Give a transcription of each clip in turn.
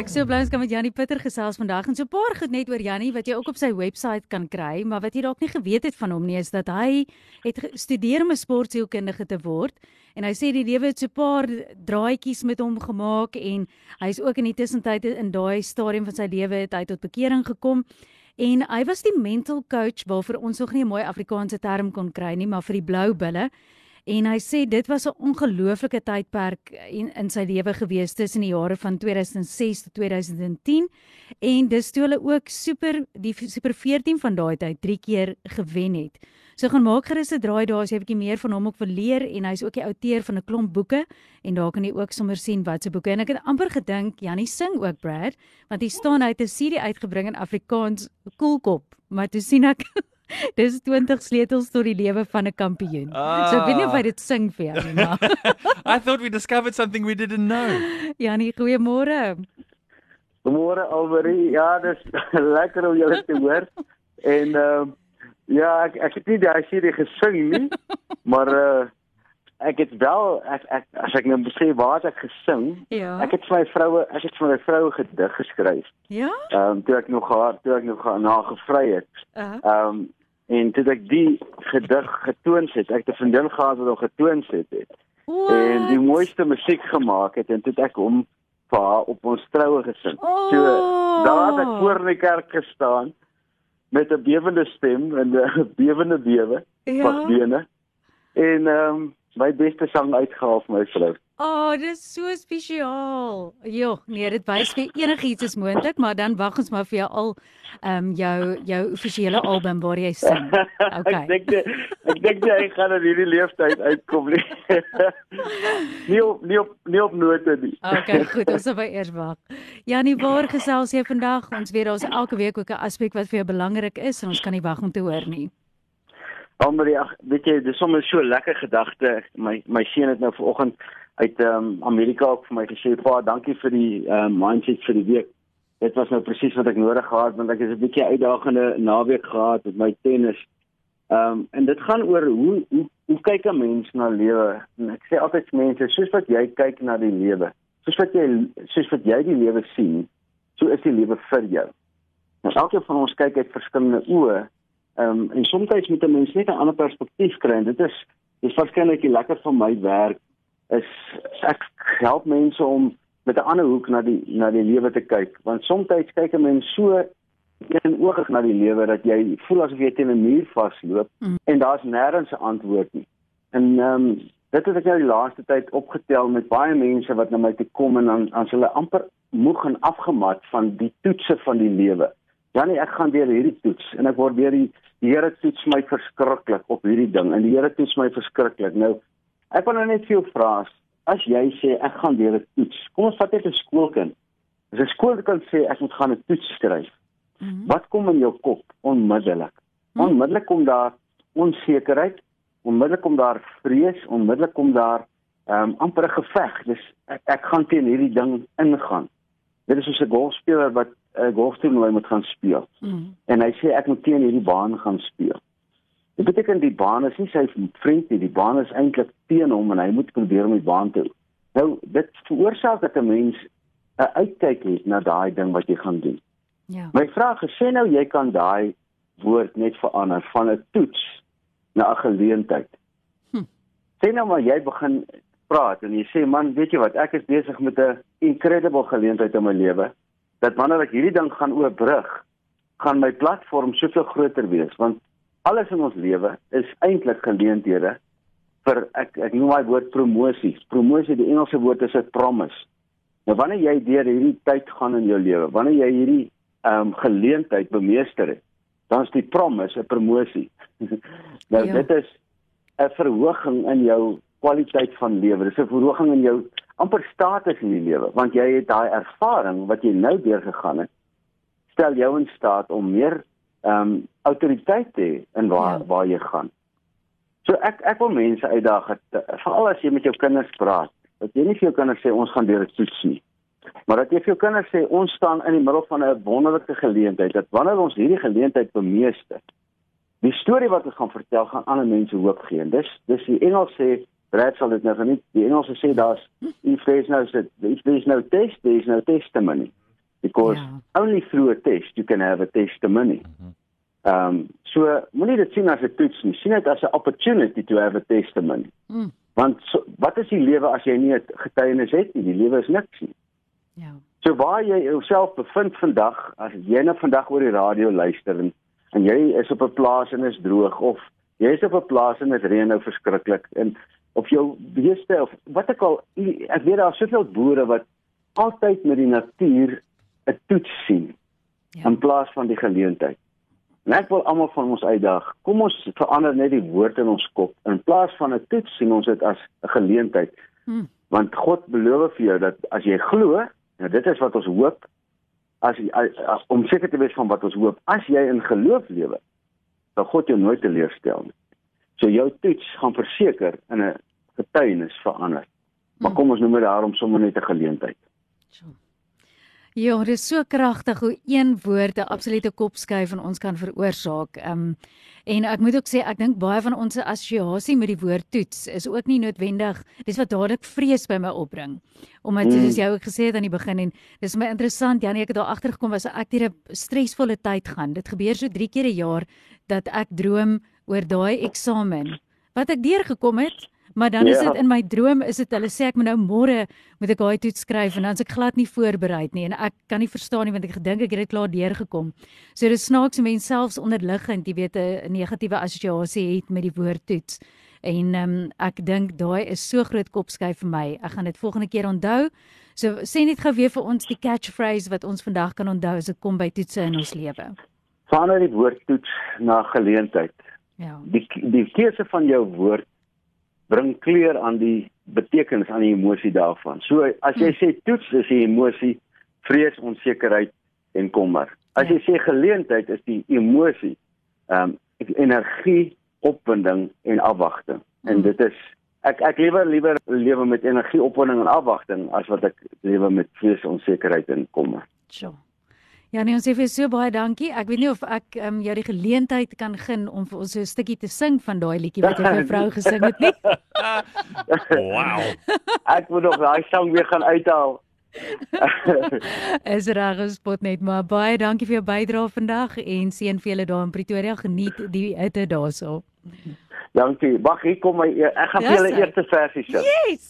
Ek sou bly ons kan met Jannie Pitter gesels vandag en so 'n paar goed net oor Jannie wat jy ook op sy webwerf kan kry, maar wat jy dalk nie geweet het van hom nie is dat hy het gestudeer om 'n sportsielkundige te word en hy sê die lewe het so 'n paar draaitjies met hom gemaak en hy's ook in die tussentyd in daai stadium van sy lewe het hy tot bekering gekom en hy was die mental coach waarvoor ons nog nie 'n mooi Afrikaanse term kon kry nie, maar vir die blou bulle En hy sê dit was 'n ongelooflike tydperk in in sy lewe gewees tussen die jare van 2006 tot 2010 en dis toe hulle ook super die super 14 van daai tyd drie keer gewen het. So gaan maak gerus 'n draai daar as jy 'n bietjie meer van hom ook wil leer en hy's ook die outeur van 'n klomp boeke en daar kan jy ook sommer sien wat se boeke en ek het amper gedink Jannie sing ook Brad want hy staan uit 'n serie uitgebring in Afrikaans Koelkop maar toe sien ek Dis 20 sleutels tot die lewe van 'n kampioen. Ah. So ek weet nie of hy dit sing vir jou nie, maar I thought we discovered something we didn't know. Janie, goeiemôre. Goeiemôre Alberie. Ja, dis lekker om julle te hoor. En ehm uh, ja, ek ek het nie daai serie gesing nie, maar uh ek het wel ek, ek as ek nou sê waar ek gesing ja. ek het vir my vroue ek het vir my vroue gedig geskryf ja ehm um, toe ek nog haar toe ek nog na gevry het ehm uh -huh. um, en toe ek die gedig getoon het ek het 'n vriendin gehad wat hom getoon het, het en die mooiste musiek gemaak het en toe ek hom vir haar op ons troue gesing oh. so daar het ek voor in die kerk gestaan met 'n bewende stem en 'n bewende bewe ja. van bene en ehm um, my beste sang uitgehaal vir my vrou. O, oh, dit is so spesiaal. Jo, nee, dit wys vir enigiets is moontlik, maar dan wag ons maar vir jou al ehm um, jou jou offisiële album waar jy sing. Okay. ek dink ek dink jy gaan in hierdie leeftyd uitkom nie. nie op nie op nie op note nie. okay, goed, ons sal eers wag. Janie, waar gesels jy vandag? Ons weet daar's elke week ook 'n aspek wat vir jou belangrik is en ons kan nie wag om te hoor nie. Almarie, ag, weet jy, dis sommer so lekker gedagte. My my seun het nou vanoggend uit ehm um, Amerika ook vir my gesê, "Pa, dankie vir die ehm um, mindset vir die week." Dit was nou presies wat ek nodig gehad want ek het 'n bietjie uitdagende naweek gehad met my tennis. Ehm um, en dit gaan oor hoe hoe hoe kyk 'n mens na lewe? En ek sê altyd vir mense, soos wat jy kyk na die lewe, soos wat jy soos wat jy die lewe sien, so is die lewe vir jou. Nou elkeen van ons kyk uit verskillende oë Ehm um, en soms moet 'n mens net 'n ander perspektief kry en dit is dis waarskynlik die lekker van my werk is ek help mense om met 'n ander hoek na die na die lewe te kyk want soms kyk 'n mens so in oog na die lewe dat jy voel asof jy teen 'n muur vasloop mm. en daar's nêrens 'n antwoord nie. En ehm um, dit het ek nou die laaste tyd opgetel met baie mense wat na my toe kom en dan as hulle amper moeg en afgemat van die toetse van die lewe. Janie, ek gaan deur hierdie toets en ek word weer die die Here toets my verskriklik op hierdie ding en die Here toets my verskriklik. Nou, ek wil nou net vir jou vra as jy sê ek gaan deur 'n toets. Kom ons vat net 'n skoolkind. As 'n skoolkind sê ek moet gaan 'n toets skryf. Mm -hmm. Wat kom in jou kop onmiddellik? Mm -hmm. Onmiddellik kom daar onsekerheid, onmiddellik kom daar vrees, onmiddellik kom daar ehm um, amper 'n geveg. Dis ek, ek gaan teen hierdie ding ingaan. Dit is soos 'n golfspeler wat 'n golftoernooi moet gaan speel. Mm. En hy sê ek moet teen hierdie baan gaan speel. Dit beteken die baan is nie sy vriend nie, die baan is eintlik teen hom en hy moet probeer om die baan te. Nou dit veroorsaak dat 'n mens 'n uitkyk het na daai ding wat jy gaan doen. Ja. My vraag is sê nou jy kan daai woord net verander van 'n toets na 'n geleentheid. Hm. Sê nou maar jy begin praat en jy sê man, weet jy wat, ek is besig met 'n incredible geleentheid in my lewe dat wanneer ek hierdie ding gaan oorbrug, gaan my platform soveel groter wees want alles in ons lewe is eintlik geleenthede vir ek ek noem my woord promosie. Promosie, die Engelse woord is 'n promise. Nou wanneer jy deur hierdie tyd gaan in jou lewe, wanneer jy hierdie ehm um, geleentheid bemeester het, dan is die promise 'n promosie. nou ja. dit is 'n verhoging in jou kwaliteit van lewe. Dis 'n verhoging in jou amper status in die lewe want jy het daai ervaring wat jy nou deurgegaan het stel jou in staat om meer ehm um, autoriteit te hê in waar ja. waar jy gaan. So ek ek wil mense uitdaag veral as jy met jou kinders praat dat jy nie vir jou kinders sê ons gaan deur 'n toets nie. Maar dat jy vir jou kinders sê ons staan in die middel van 'n wonderlike geleentheid dat wanneer ons hierdie geleentheid bemeester, die storie wat ons gaan vertel gaan ander mense hoop gee. En dis dis die Engels sê Brad sal dit nou geniet. Die Engelse sê daar's if there's no if there's no test, there's no testimony. Because Ja. only through a test you can have a testimony. Ehm um, so moenie dit sien as 'n toets nie. Sien dit as 'n opportunity to have a testimony. Mm. Want so, wat is die lewe as jy nie 'n getuienis het nie? Die lewe is niks nie. Ja. So waar jy jouself bevind vandag, as jy nou vandag oor die radio luister en, en jy is op 'n plaas en is droog of jy is op 'n plaas en dit reën nou verskriklik en of jou beeste of wat ook al ek weet daar's soveel boere wat altyd met die natuur 'n toets sien Ja. in plaas van die geleentheid. En ek wil almal van ons uitdaag, kom ons verander net die woord in ons kop. In plaas van 'n toets sien ons dit as 'n geleentheid. Hmm. Want God beloof vir jou dat as jy glo, nou dit is wat ons hoop, as, as, as om seker te wees van wat ons hoop, as jy in geloof lewe, sal God jou nooit teleurstel nie. So jou toets gaan verseker in 'n getuienis verander. Maar kom ons noem dit daarom sommer net 'n geleentheid. Ja, dit is so kragtig hoe een woord 'n absolute kopskuif in ons kan veroorsaak. Ehm um, en ek moet ook sê ek dink baie van ons assosiasie met die woord toets is ook nie noodwendig dis wat dadelik vrees by my opbring. Omdat Mm. soos jy ook gesê het aan die begin en dis my interessant Janie ek het daar agter gekom was ek deur 'n stresvolle tyd gaan. Dit gebeur so 3 keer 'n jaar dat ek droom oor daai eksamen wat ek deurgekom het. Maar dan is Ja. dit in my droom is dit hulle sê ek moet nou môre moet ek daai toets skryf en dan is ek glad nie voorberei nie en ek kan nie verstaan nie want ek gedink ek het dit klaar deurgekom. So dis snaaks hoe mense selfs onderliggend, jy weet 'n negatiewe assosiasie het met die woord toets. En ehm um, ek dink daai is so groot kopskuif vir my. Ek gaan dit volgende keer onthou. So sê net gou weer vir ons die catchphrase wat ons vandag kan onthou as dit kom by toetse in ons lewe. Verander die woord toets na geleentheid. Ja. die die keuse van jou woord bring kleur aan die betekenis aan die emosie daarvan. So as jy sê toets is die emosie vrees, onsekerheid en kommer. As Ja. jy sê geleentheid is die emosie ehm um, energie, opwinding en afwagting. En Mm. dit is ek ek lewe liewer lewe met energie, opwinding en afwagting as wat ek lewe met vrees, onsekerheid en kommer. Sjoe. Ja, nee, ons sê vir so baie dankie. Ek weet nie of ek um, jou die geleentheid kan gun om vir ons so 'n stukkie te sing van daai liedjie wat jy vir vrou gesing het nie. Wow. Ek moet nog daai sang weer gaan uithaal. Is reg gespot net, maar baie dankie vir jou bydrae vandag en seën vir julle daar in Pretoria. Geniet die hitte daarso. Dankie. Wag, hier kom my e- ek gaan vir julle eerste versie sing. Yes.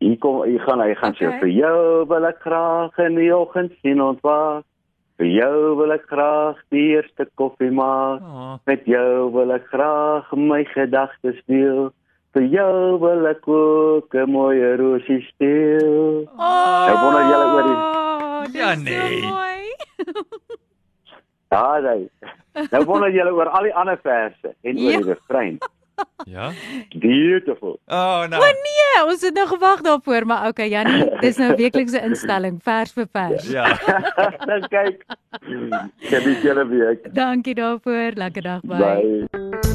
Hier kom hier gaan hy gaan sê Okay. vir jou wil ek graag in die oggend sien ontwaak. Vir jou wil ek graag die eerste koffie maak. Aw. Met jou wil ek graag my gedagtes deel. Vir jou wil ek ook 'n mooi rosie steel. Oh, Nou wonder julle oor die- Ja, nee. Ja, daai. Nou wonder julle oor al die ander verse en oor Ja. die refrein. Ja. Beautiful. Oh no. O nee, ons het nou gewag daarvoor, maar okay, Jannie, dis nou weeklikse instelling, vers vir vers. Ja. Dan kyk. Ek weet julle week. Dankie daarvoor. Lekker dag bye. Bye.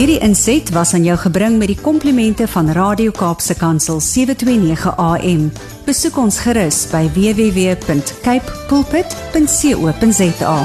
Hierdie inset was aan jou gebring met die komplimente van Radio Kaapse Kansel 729 AM. Besoek ons gerus by www.cape pulpit.co.za.